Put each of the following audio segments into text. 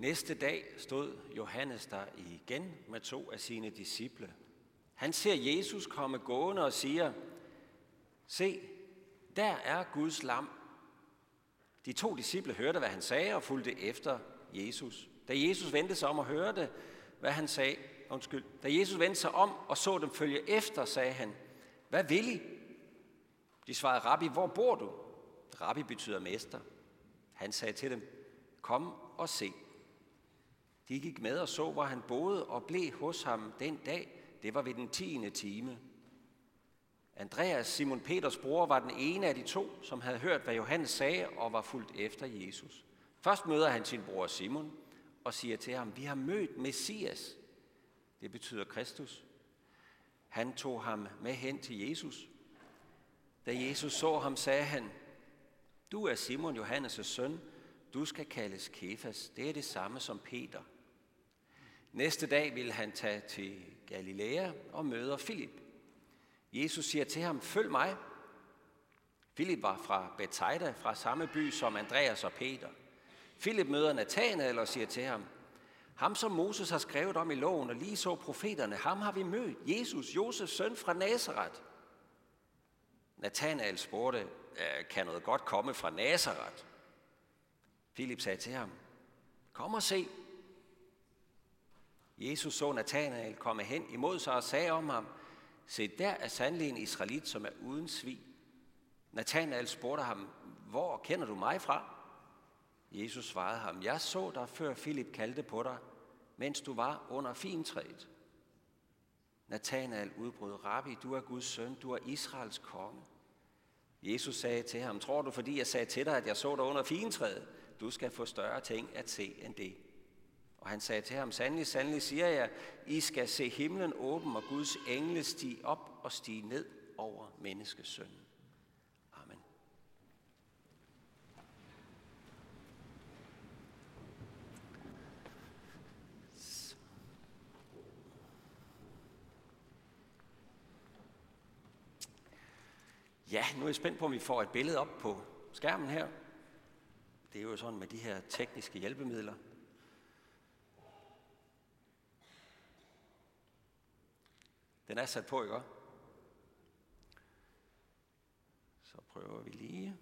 Næste dag stod Johannes der igen med to af sine disciple. Han ser Jesus komme gående og siger, se, der er Guds lam. De to disciple hørte, hvad han sagde, og fulgte efter Jesus. Da Jesus vendte sig om og hørte, hvad han sagde, undskyld, da Jesus vendte sig om og så dem følge efter, sagde han, hvad vil I? De svarede, Rabbi, hvor bor du? Rabbi betyder mester. Han sagde til dem, kom og se. De gik med og så, hvor han boede og blev hos ham den dag. Det var ved den tiende time. Andreas, Simon Peters bror, var den ene af de to, som havde hørt, hvad Johannes sagde og var fulgt efter Jesus. Først møder han sin bror Simon og siger til ham, vi har mødt Messias. Det betyder Kristus. Han tog ham med hen til Jesus. Da Jesus så ham, sagde han, du er Simon Johannes' søn, du skal kaldes Kefas. Det er det samme som Peter. Næste dag vil han tage til Galilea og møder Filip. Jesus siger til ham, følg mig. Filip var fra Bethsaida, fra samme by som Andreas og Peter. Filip møder Nathanael og siger til ham, ham som Moses har skrevet om i loven, og lige så profeterne, ham har vi mødt, Jesus, Josefs søn fra Nazareth. Nathanael spurgte, kan noget godt komme fra Nazareth? Filip sagde til ham, kom og se. Jesus så Nathanael komme hen imod sig og sagde om ham, se der er sandelig en israelit, som er uden svig. Nathanael spurgte ham, hvor kender du mig fra? Jesus svarede ham, jeg så dig, før Filip kaldte på dig, mens du var under fintræet. Nathanael udbrød, Rabbi, du er Guds søn, du er Israels konge. Jesus sagde til ham, tror du, fordi jeg sagde til dig, at jeg så dig under fintræet, du skal få større ting at se end det. Og han sagde til ham, sandelig, sandelig siger jeg, I skal se himlen åben og Guds engle stige op og stige ned over menneskesønnen. Amen. Ja, nu er jeg spændt på, om vi får et billede op på skærmen her. Det er jo sådan med de her tekniske hjælpemidler. Den er sat på, ikke Så prøver vi lige.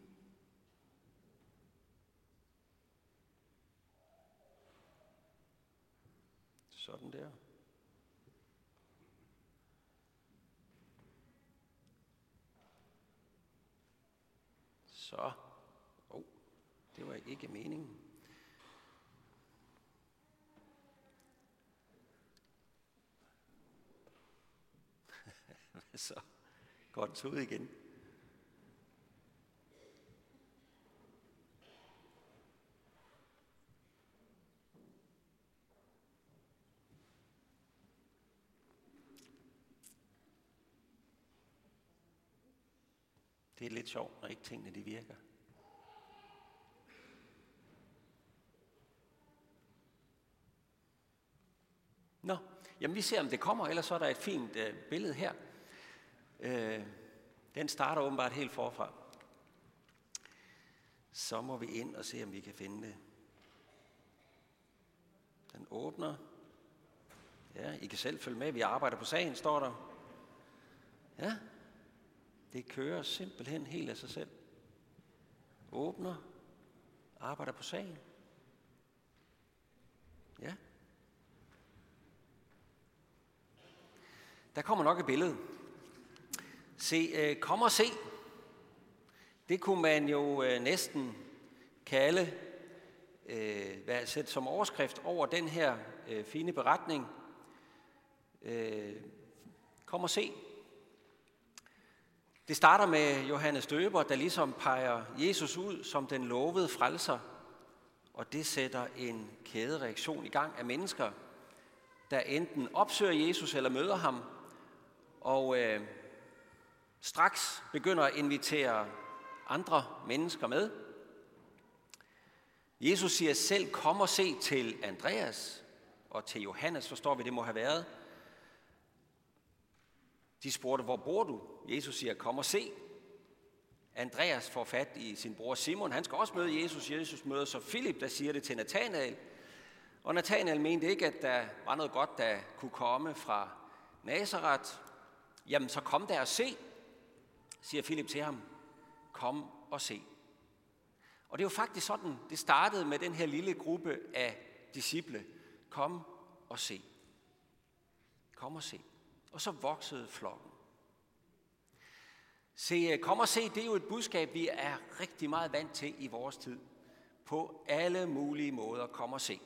Sådan der. Så. Oh, det var ikke meningen. Så går den ud igen. Det er lidt sjovt, når ikke tingene de virker. Nå, jamen vi ser, om det kommer, ellers så er der et fint øh, billede her. Øh, den starter åbenbart helt forfra. Så må vi ind og se, om vi kan finde det. Den åbner. Ja, I kan selv følge med. Vi arbejder på sagen, står der. Ja, det kører simpelthen helt af sig selv. Åbner. Arbejder på sagen. Ja. Der kommer nok et billede. Se, øh, kom og se. Det kunne man jo øh, næsten kalde, øh, hvad, sætte som overskrift over den her fine beretning. Kom og se. Det starter med Johannes Døber, der ligesom peger Jesus ud som den lovede frelser, og det sætter en kædereaktion i gang af mennesker, der enten opsøger Jesus eller møder ham, og øh, straks begynder at invitere andre mennesker med. Jesus siger selv, kom og se til Andreas og til Johannes, forstår vi, det må have været. De spurgte, hvor bor du? Jesus siger, kom og se. Andreas får fat i sin bror Simon. Han skal også møde Jesus. Jesus møder så Filip, der siger det til Nathanael. Og Nathanael mente ikke, at der var noget godt, der kunne komme fra Nazareth. Jamen, så kom der og se, siger Philip til ham. Kom og se. Og det er jo faktisk sådan, det startede med den her lille gruppe af disciple. Kom og se. Kom og se. Og så voksede flokken. Se, øh, kom og se, det er jo et budskab, vi er rigtig meget vant til i vores tid. På alle mulige måder, kom og se.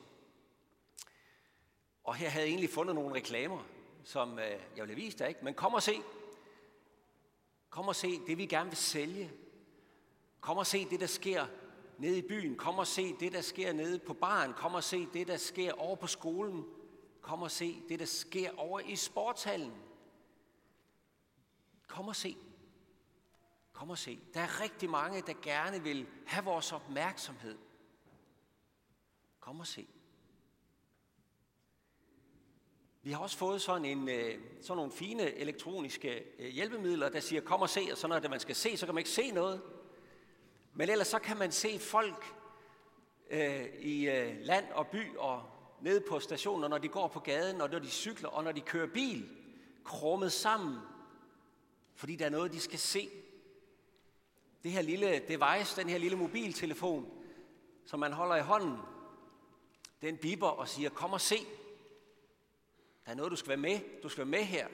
Og her havde jeg egentlig fundet nogle reklamer, som øh, jeg ville vise dig, ikke? Men kom og se. Kom og se det, vi gerne vil sælge. Kom og se det, der sker nede i byen. Kom og se det, der sker nede på baren. Kom og se det, der sker over på skolen. Kom og se det, der sker over i sportshallen. Kom og se. Kom og se. Der er rigtig mange, der gerne vil have vores opmærksomhed. Kom og se. Vi har også fået sådan, en, øh, sådan nogle fine elektroniske øh, hjælpemidler, der siger, kom og se, og så når det, man skal se, så kan man ikke se noget. Men ellers så kan man se folk øh, i øh, land og by og nede på stationer, når de går på gaden, og når de cykler, og når de kører bil, krummet sammen, fordi der er noget, de skal se. Det her lille device, den her lille mobiltelefon, som man holder i hånden, den biber og siger, kom og se. Der er noget, du skal være med. Du skal være med her.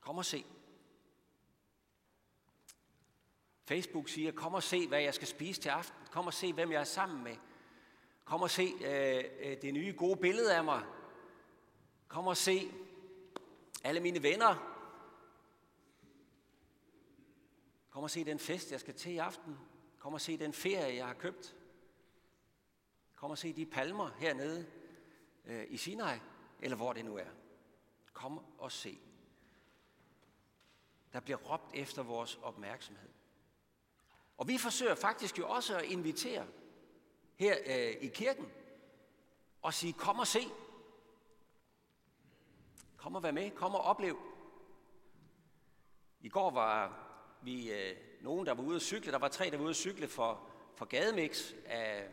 Kom og se. Facebook siger, kom og se, hvad jeg skal spise til aften. Kom og se, hvem jeg er sammen med. Kom og se øh, øh, det nye gode billede af mig. Kom og se alle mine venner. Kom og se den fest, jeg skal til i aften. Kom og se den ferie, jeg har købt. Kom og se de palmer hernede øh, i Sinai, eller hvor det nu er. Kom og se. Der bliver råbt efter vores opmærksomhed. Og vi forsøger faktisk jo også at invitere her øh, i kirken og sige, kom og se. Kom og vær med, kom og oplev. I går var vi øh, nogen, der var ude at cykle. Der var tre, der var ude at cykle for, for gademix af,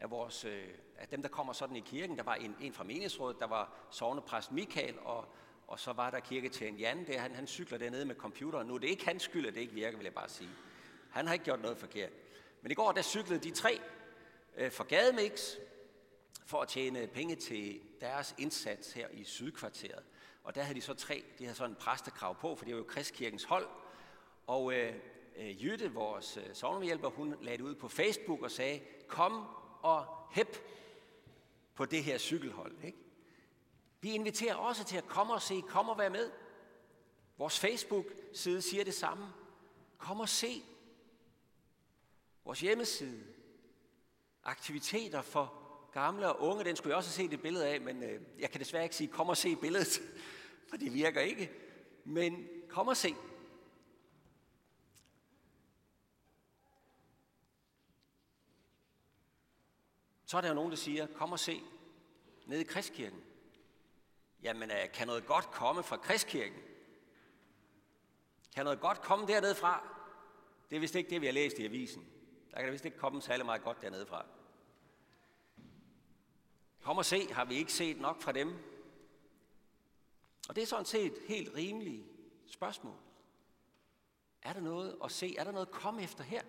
af, vores, øh, af dem, der kommer sådan i kirken. Der var en, en fra menighedsrådet, der var sovnepræst Michael, og, og så var der kirketjen Jan. Det, han, han cykler dernede med computeren nu. Det er ikke hans skyld, at det ikke virker, vil jeg bare sige. Han har ikke gjort noget forkert. Men i går, der cyklede de tre øh, for Gademix for at tjene penge til deres indsats her i Sydkvarteret. Og der havde de så tre, de havde sådan en præstekrav på, for det var jo Kristkirkens hold. Og øh, øh Jytte, vores øh, sovnehjælper, hun lagde det ud på Facebook og sagde, kom og hep på det her cykelhold. Ikke? Vi inviterer også til at komme og se, kom og være med. Vores Facebook-side siger det samme. Kom og se. Vores hjemmeside. Aktiviteter for gamle og unge, den skulle jeg også se et billede af, men øh, jeg kan desværre ikke sige, kom og se billedet, for det virker ikke. Men kom og se. Så er der jo nogen, der siger, kom og se nede i Kristkirken. Jamen, øh, kan noget godt komme fra Kristkirken? Kan noget godt komme dernede fra? Det er vist ikke det, vi har læst i avisen. Der kan det vist ikke komme særlig meget godt dernede fra. Kom og se, har vi ikke set nok fra dem? Og det er sådan set et helt rimeligt spørgsmål. Er der noget at se? Er der noget at komme efter her?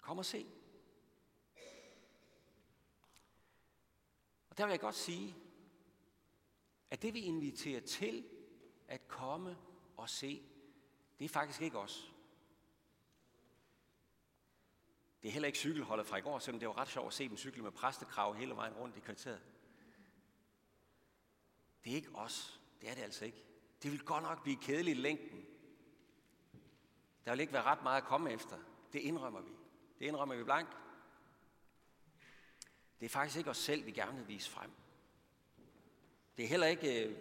Kom og se. Og der vil jeg godt sige, at det vi inviterer til at komme og se, det er faktisk ikke os. Det er heller ikke cykelholdet fra i går, selvom det var ret sjovt at se dem cykle med præstekrav hele vejen rundt i kvarteret. Det er ikke os. Det er det altså ikke. Det vil godt nok blive kedeligt i længden. Der vil ikke være ret meget at komme efter. Det indrømmer vi. Det indrømmer vi blankt. Det er faktisk ikke os selv, vi gerne vil vise frem. Det er heller ikke øh,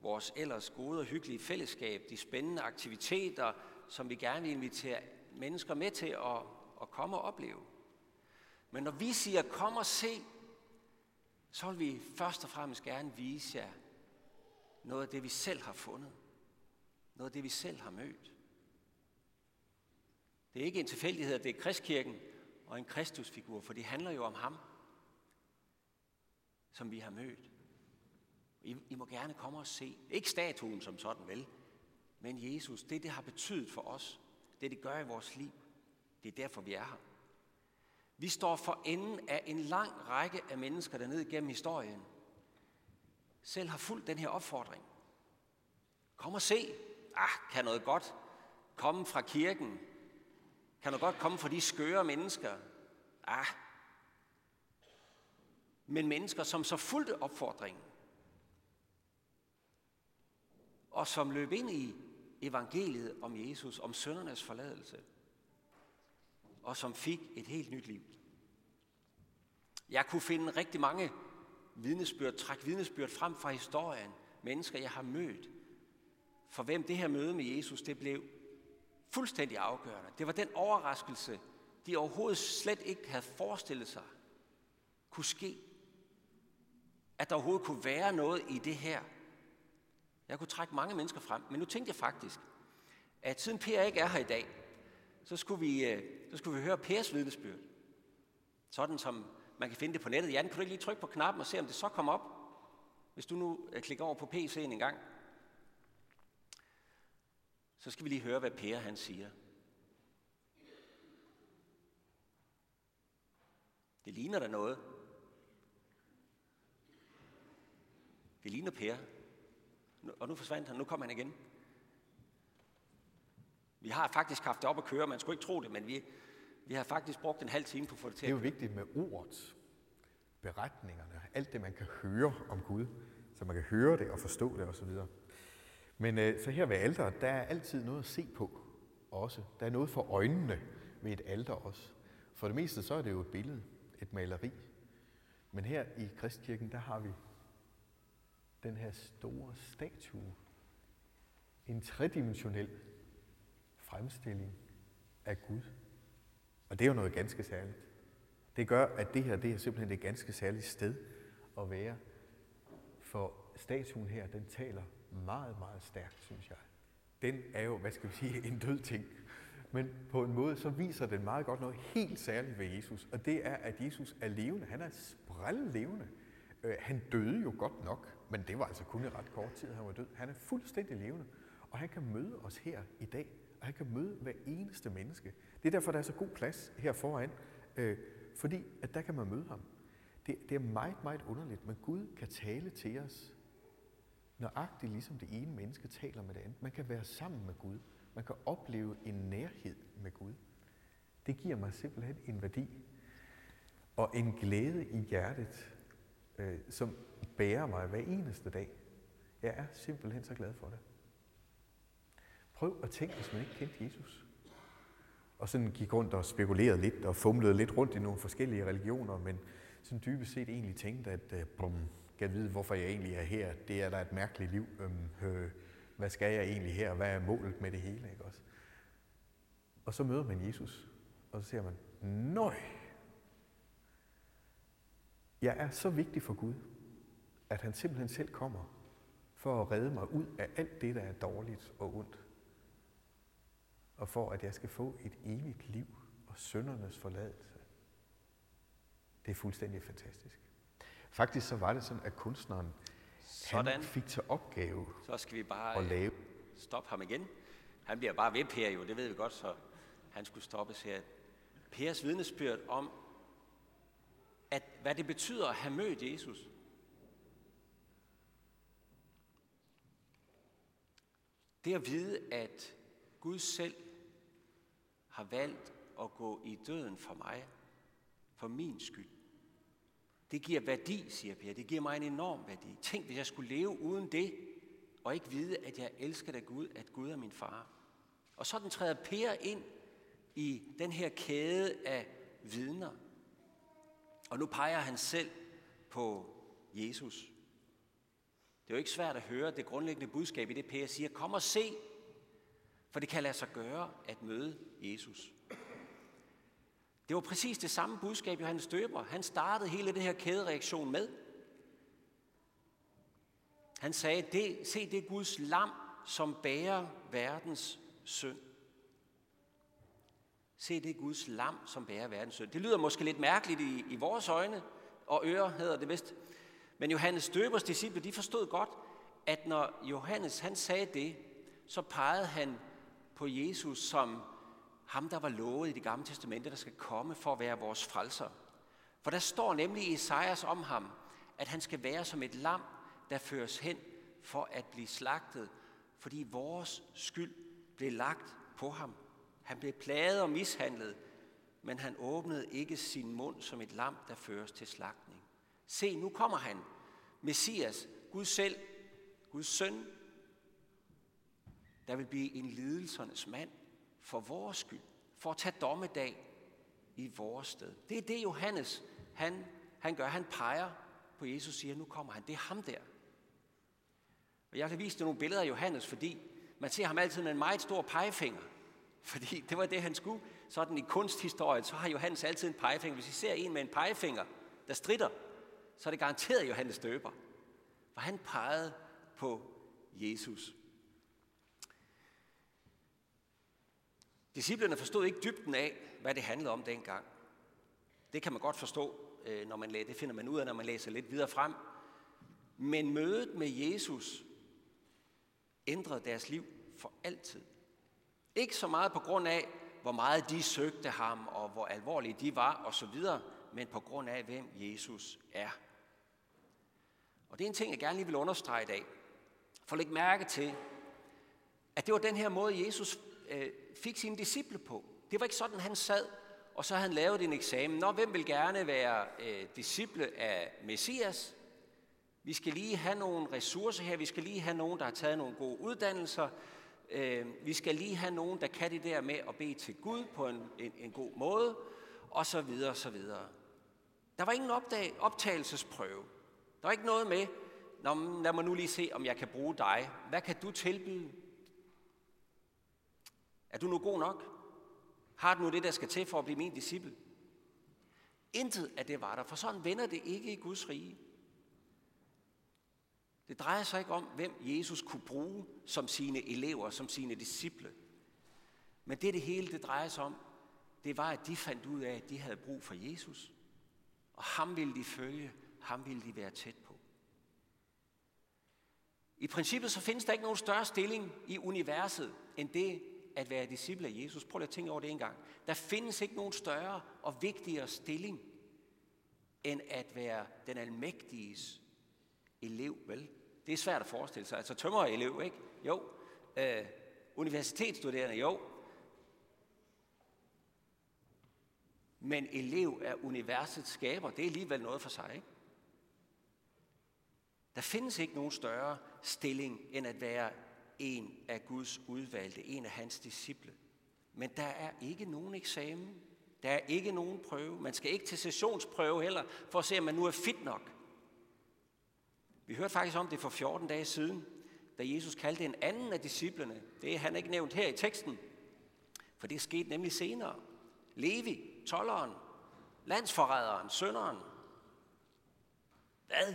vores ellers gode og hyggelige fællesskab, de spændende aktiviteter, som vi gerne vil invitere mennesker med til at, at komme og opleve. Men når vi siger, kom og se, så vil vi først og fremmest gerne vise jer noget af det, vi selv har fundet. Noget af det, vi selv har mødt. Det er ikke en tilfældighed, at det er Kristkirken og en kristusfigur, for det handler jo om ham, som vi har mødt. I, I må gerne komme og se. Ikke statuen som sådan, vel? Men Jesus, det det har betydet for os. Det det gør i vores liv. Det er derfor, vi er her. Vi står for enden af en lang række af mennesker, der ned gennem historien selv har fulgt den her opfordring. Kom og se. Ah, kan noget godt komme fra kirken? Kan noget godt komme fra de skøre mennesker? Ah. Men mennesker, som så fulgte opfordringen, og som løb ind i evangeliet om Jesus, om søndernes forladelse, og som fik et helt nyt liv. Jeg kunne finde rigtig mange vidnesbyrd, træk vidnesbyrd frem fra historien, mennesker jeg har mødt, for hvem det her møde med Jesus, det blev fuldstændig afgørende. Det var den overraskelse, de overhovedet slet ikke havde forestillet sig, kunne ske. At der overhovedet kunne være noget i det her. Jeg kunne trække mange mennesker frem, men nu tænkte jeg faktisk, at siden Per ikke er her i dag, så skulle vi, øh, så skulle vi høre Pers vidnesbyrd. Sådan som man kan finde det på nettet. Jan, kan du ikke lige trykke på knappen og se, om det så kommer op? Hvis du nu øh, klikker over på PC'en en gang. Så skal vi lige høre, hvad Per han siger. Det ligner der noget. Det ligner Per. Og nu forsvandt han. Nu kommer han igen. Vi har faktisk haft det op at køre. Man skulle ikke tro det, men vi, vi har faktisk brugt en halv time på at få det til. Det er jo vigtigt med ordet, beretningerne, alt det, man kan høre om Gud, så man kan høre det og forstå det osv. Men øh, så her ved alter, der er altid noget at se på også. Der er noget for øjnene ved et alter også. For det meste så er det jo et billede, et maleri. Men her i Kristkirken, der har vi den her store statue. En tredimensionel fremstilling af Gud. Og det er jo noget ganske særligt. Det gør, at det her det er simpelthen et ganske særligt sted at være. For statuen her, den taler meget, meget stærkt, synes jeg. Den er jo, hvad skal vi sige, en død ting. Men på en måde, så viser den meget godt noget helt særligt ved Jesus. Og det er, at Jesus er levende. Han er sprællevende. levende. Øh, han døde jo godt nok, men det var altså kun i ret kort tid, han var død. Han er fuldstændig levende. Og han kan møde os her i dag. Og han kan møde hver eneste menneske. Det er derfor, der er så god plads her foran. Øh, fordi at der kan man møde ham. Det, det er meget, meget underligt, men Gud kan tale til os nøjagtigt ligesom det ene menneske taler med det andet. Man kan være sammen med Gud. Man kan opleve en nærhed med Gud. Det giver mig simpelthen en værdi og en glæde i hjertet, øh, som bærer mig hver eneste dag. Jeg er simpelthen så glad for det. Prøv at tænke, hvis man ikke kendte Jesus og sådan gik rundt og spekulerede lidt og fumlede lidt rundt i nogle forskellige religioner, men sådan dybest set egentlig tænkte, at øh, brum, kan vide, hvorfor jeg egentlig er her. Det er da et mærkeligt liv. Øhm, øh, hvad skal jeg egentlig her? Hvad er målet med det hele? Ikke også? Og så møder man Jesus, og så ser man, nøj, jeg er så vigtig for Gud, at han simpelthen selv kommer for at redde mig ud af alt det, der er dårligt og ondt og for at jeg skal få et evigt liv og søndernes forladelse. Det er fuldstændig fantastisk. Faktisk så var det sådan, at kunstneren sådan. han fik til opgave så skal vi bare at lave. stoppe ham igen. Han bliver bare ved Per jo, det ved vi godt, så han skulle stoppes her. Pers vidnesbyrd om, at hvad det betyder at have mødt Jesus. Det at vide, at Gud selv har valgt at gå i døden for mig, for min skyld. Det giver værdi, siger Per. Det giver mig en enorm værdi. Tænk, hvis jeg skulle leve uden det, og ikke vide, at jeg elsker dig Gud, at Gud er min far. Og sådan træder Per ind i den her kæde af vidner. Og nu peger han selv på Jesus. Det er jo ikke svært at høre det grundlæggende budskab i det, Per siger. Kom og se, for det kan lade sig gøre at møde Jesus. Det var præcis det samme budskab, Johannes Døber. Han startede hele det her kædereaktion med. Han sagde, det, se det Guds lam, som bærer verdens synd. Se, det er Guds lam, som bærer verdens synd. Det lyder måske lidt mærkeligt i, i vores øjne, og ører hedder det vist. Men Johannes Døbers disciple, de forstod godt, at når Johannes han sagde det, så pegede han på Jesus som ham, der var lovet i det gamle testamente, der skal komme for at være vores frelser. For der står nemlig i Esajas om ham, at han skal være som et lam, der føres hen for at blive slagtet, fordi vores skyld blev lagt på ham. Han blev plaget og mishandlet, men han åbnede ikke sin mund som et lam, der føres til slagtning. Se, nu kommer han, Messias, Gud selv, Guds søn, der vil blive en lidelsernes mand for vores skyld, for at tage dommedag i vores sted. Det er det, Johannes han, han gør. Han peger på Jesus og siger, nu kommer han. Det er ham der. Og jeg kan vise dig nogle billeder af Johannes, fordi man ser ham altid med en meget stor pegefinger. Fordi det var det, han skulle. Sådan i kunsthistorien, så har Johannes altid en pegefinger. Hvis I ser en med en pegefinger, der strider, så er det garanteret Johannes døber. For han pegede på Jesus. Disciplerne forstod ikke dybden af, hvad det handlede om dengang. Det kan man godt forstå, øh, når man læser, det finder man ud af, når man læser lidt videre frem. Men mødet med Jesus ændrede deres liv for altid. Ikke så meget på grund af, hvor meget de søgte ham, og hvor alvorlige de var, osv., men på grund af, hvem Jesus er. Og det er en ting, jeg gerne lige vil understrege i dag. For læg mærke til, at det var den her måde, Jesus øh, fik sine disciple på. Det var ikke sådan, han sad, og så havde han lavet en eksamen. Nå, hvem vil gerne være øh, disciple af Messias? Vi skal lige have nogle ressourcer her. Vi skal lige have nogen, der har taget nogle gode uddannelser. Øh, vi skal lige have nogen, der kan det der med at bede til Gud på en, en, en god måde, og så videre, og så videre. Der var ingen opdag, optagelsesprøve. Der var ikke noget med, Nå, lad mig nu lige se, om jeg kan bruge dig. Hvad kan du tilbyde? Er du nu god nok? Har du nu det, der skal til for at blive min disciple? Intet af det var der, for sådan vender det ikke i Guds rige. Det drejer sig ikke om, hvem Jesus kunne bruge som sine elever, som sine disciple. Men det det hele, det drejer sig om, det var, at de fandt ud af, at de havde brug for Jesus. Og ham ville de følge, ham ville de være tæt på. I princippet så findes der ikke nogen større stilling i universet, end det at være disciple af Jesus. Prøv lige at tænke over det en gang. Der findes ikke nogen større og vigtigere stilling, end at være den almægtiges elev, vel? Det er svært at forestille sig. Altså tømmer elev, ikke? Jo. Øh, universitetsstuderende, jo. Men elev er universets skaber, det er alligevel noget for sig, ikke? Der findes ikke nogen større stilling, end at være en af Guds udvalgte, en af hans disciple. Men der er ikke nogen eksamen. Der er ikke nogen prøve. Man skal ikke til sessionsprøve heller, for at se, om man nu er fit nok. Vi hørte faktisk om det for 14 dage siden, da Jesus kaldte en anden af disciplene. Det er han ikke nævnt her i teksten, for det skete nemlig senere. Levi, tolleren, landsforræderen, sønderen. Hvad?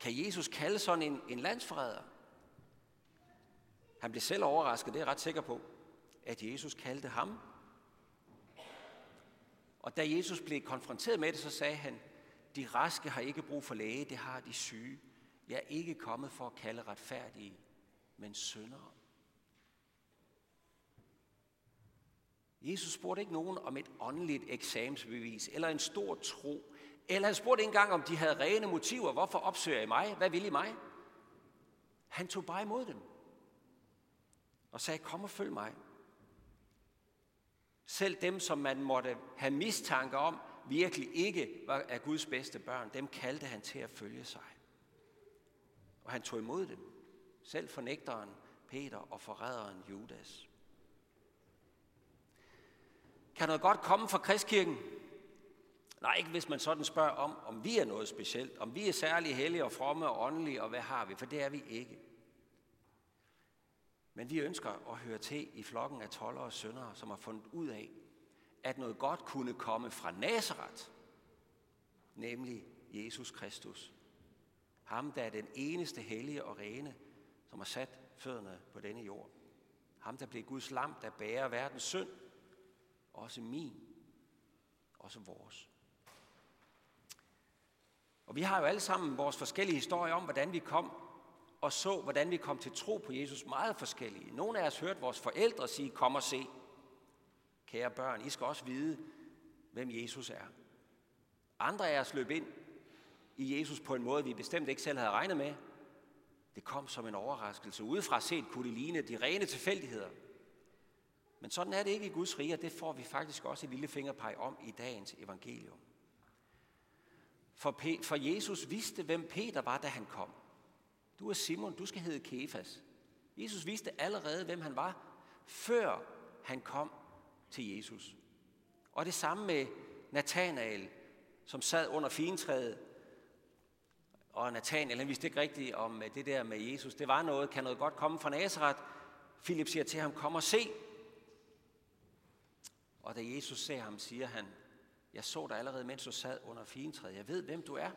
Kan Jesus kalde sådan en, en landsforræder? Han blev selv overrasket, det er jeg ret sikker på, at Jesus kaldte ham. Og da Jesus blev konfronteret med det, så sagde han, de raske har ikke brug for læge, det har de syge. Jeg er ikke kommet for at kalde retfærdige, men syndere. Jesus spurgte ikke nogen om et åndeligt eksamensbevis eller en stor tro. Eller han spurgte ikke engang, om de havde rene motiver. Hvorfor opsøger I mig? Hvad vil I mig? Han tog bare imod dem og sagde, kom og følg mig. Selv dem, som man måtte have mistanke om, virkelig ikke var af Guds bedste børn, dem kaldte han til at følge sig. Og han tog imod dem. Selv fornægteren Peter og forræderen Judas. Kan noget godt komme fra kristkirken? Nej, ikke hvis man sådan spørger om, om vi er noget specielt, om vi er særlig hellige og fromme og åndelige, og hvad har vi, for det er vi ikke. Men vi ønsker at høre til i flokken af toller og søndere, som har fundet ud af, at noget godt kunne komme fra Nazareth, nemlig Jesus Kristus. Ham, der er den eneste hellige og rene, som har sat fødderne på denne jord. Ham, der blev Guds lam, der bærer verdens synd, også min, også vores. Og vi har jo alle sammen vores forskellige historier om, hvordan vi kom og så, hvordan vi kom til tro på Jesus, meget forskellige. Nogle af os hørte vores forældre sige, kom og se. Kære børn, I skal også vide, hvem Jesus er. Andre af os løb ind i Jesus på en måde, vi bestemt ikke selv havde regnet med. Det kom som en overraskelse. Udefra set kunne det ligne de rene tilfældigheder. Men sådan er det ikke i Guds rige, og det får vi faktisk også et lille fingerpeg om i dagens evangelium. For, Pe- for Jesus vidste, hvem Peter var, da han kom. Du er Simon, du skal hedde Kefas. Jesus vidste allerede, hvem han var, før han kom til Jesus. Og det samme med Nathanael, som sad under fintræet. Og Nathanael, han vidste ikke rigtigt om øh, det der med Jesus. Det var noget, kan noget godt komme fra Nazareth. Philip siger til ham, kom og se. Og da Jesus ser ham, siger han, jeg så dig allerede, mens du sad under fintræet. Jeg ved, hvem du er.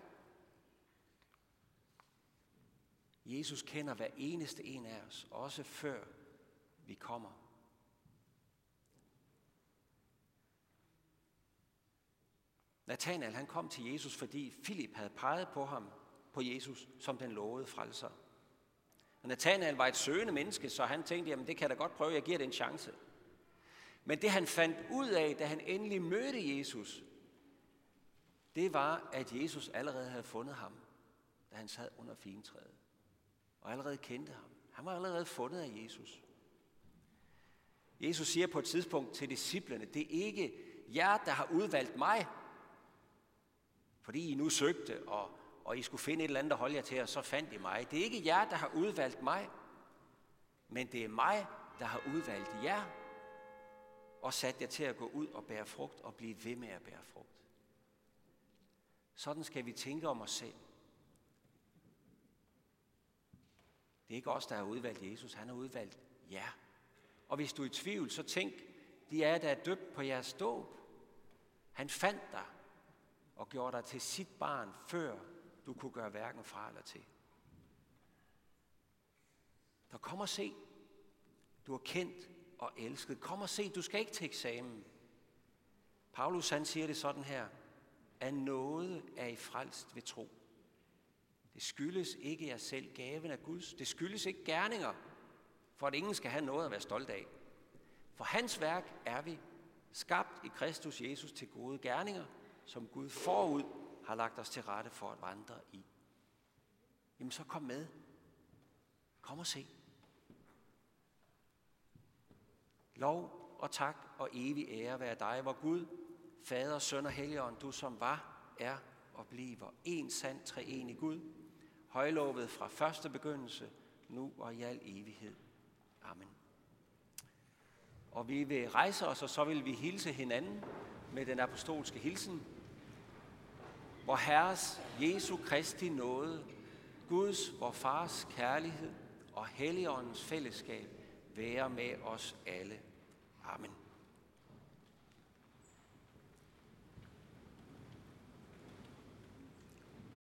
Jesus kender hver eneste en af os, også før vi kommer. Nathanael han kom til Jesus, fordi Filip havde peget på ham, på Jesus, som den lovede frelser. Og Nathanael var et søgende menneske, så han tænkte, jamen det kan jeg da godt prøve, jeg giver det en chance. Men det han fandt ud af, da han endelig mødte Jesus, det var, at Jesus allerede havde fundet ham, da han sad under fintræet. Og allerede kendte ham. Han var allerede fundet af Jesus. Jesus siger på et tidspunkt til disciplene, det er ikke jer, der har udvalgt mig, fordi I nu søgte, og, og I skulle finde et eller andet, der holde jer til, og så fandt I mig. Det er ikke jer, der har udvalgt mig, men det er mig, der har udvalgt jer, og sat jer til at gå ud og bære frugt, og blive ved med at bære frugt. Sådan skal vi tænke om os selv. Det er ikke os, der har udvalgt Jesus. Han har udvalgt jer. Og hvis du er i tvivl, så tænk, de er, der er døbt på jeres dåb. Han fandt dig og gjorde dig til sit barn, før du kunne gøre hverken fra eller til. Der kom og se. Du er kendt og elsket. Kom og se, du skal ikke til eksamen. Paulus han siger det sådan her. Af noget er I frelst ved tro. Det skyldes ikke jer selv, gaven af Guds. Det skyldes ikke gerninger, for at ingen skal have noget at være stolt af. For hans værk er vi skabt i Kristus Jesus til gode gerninger, som Gud forud har lagt os til rette for at vandre i. Jamen så kom med. Kom og se. Lov og tak og evig ære være dig, hvor Gud, Fader, Søn og Helligånd, du som var, er og bliver en sand treenig Gud, højlovet fra første begyndelse, nu og i al evighed. Amen. Og vi vil rejse os, og så vil vi hilse hinanden med den apostolske hilsen. Hvor Herres Jesu Kristi nåde, Guds, vor Fars kærlighed og Helligåndens fællesskab være med os alle. Amen.